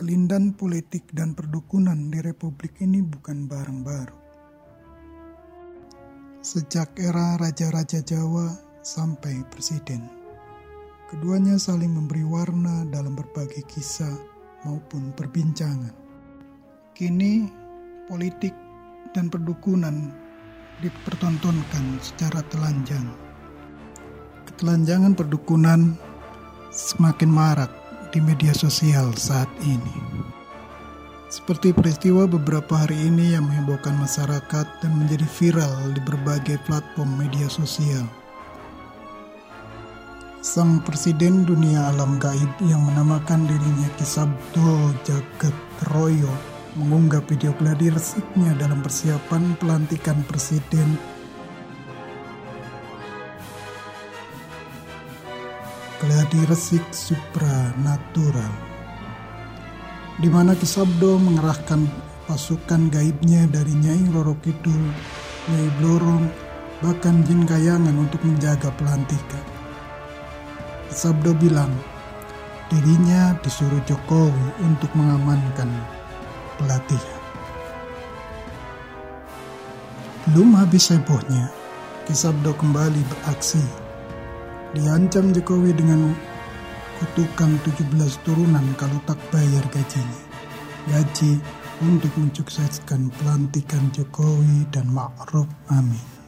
kelindan politik dan perdukunan di republik ini bukan barang baru. Sejak era raja-raja Jawa sampai presiden, keduanya saling memberi warna dalam berbagai kisah maupun perbincangan. Kini, politik dan perdukunan dipertontonkan secara telanjang. Ketelanjangan perdukunan semakin marak di media sosial saat ini. Seperti peristiwa beberapa hari ini yang menghebohkan masyarakat dan menjadi viral di berbagai platform media sosial. Sang Presiden Dunia Alam Gaib yang menamakan dirinya Kisabdo Jagat Royo mengunggah video gladi resiknya dalam persiapan pelantikan Presiden gladi resik supranatural di mana Kisabdo mengerahkan pasukan gaibnya dari Nyai Roro Kidul, Nyai Blorong, bahkan jin kayangan untuk menjaga pelantikan. Kisabdo bilang, dirinya disuruh Jokowi untuk mengamankan pelatihan. Belum habis hebohnya, Kisabdo kembali beraksi Diancam Jokowi dengan kutukan 17 turunan kalau tak bayar gajinya. Gaji untuk mensukseskan pelantikan Jokowi dan Ma'ruf Amin.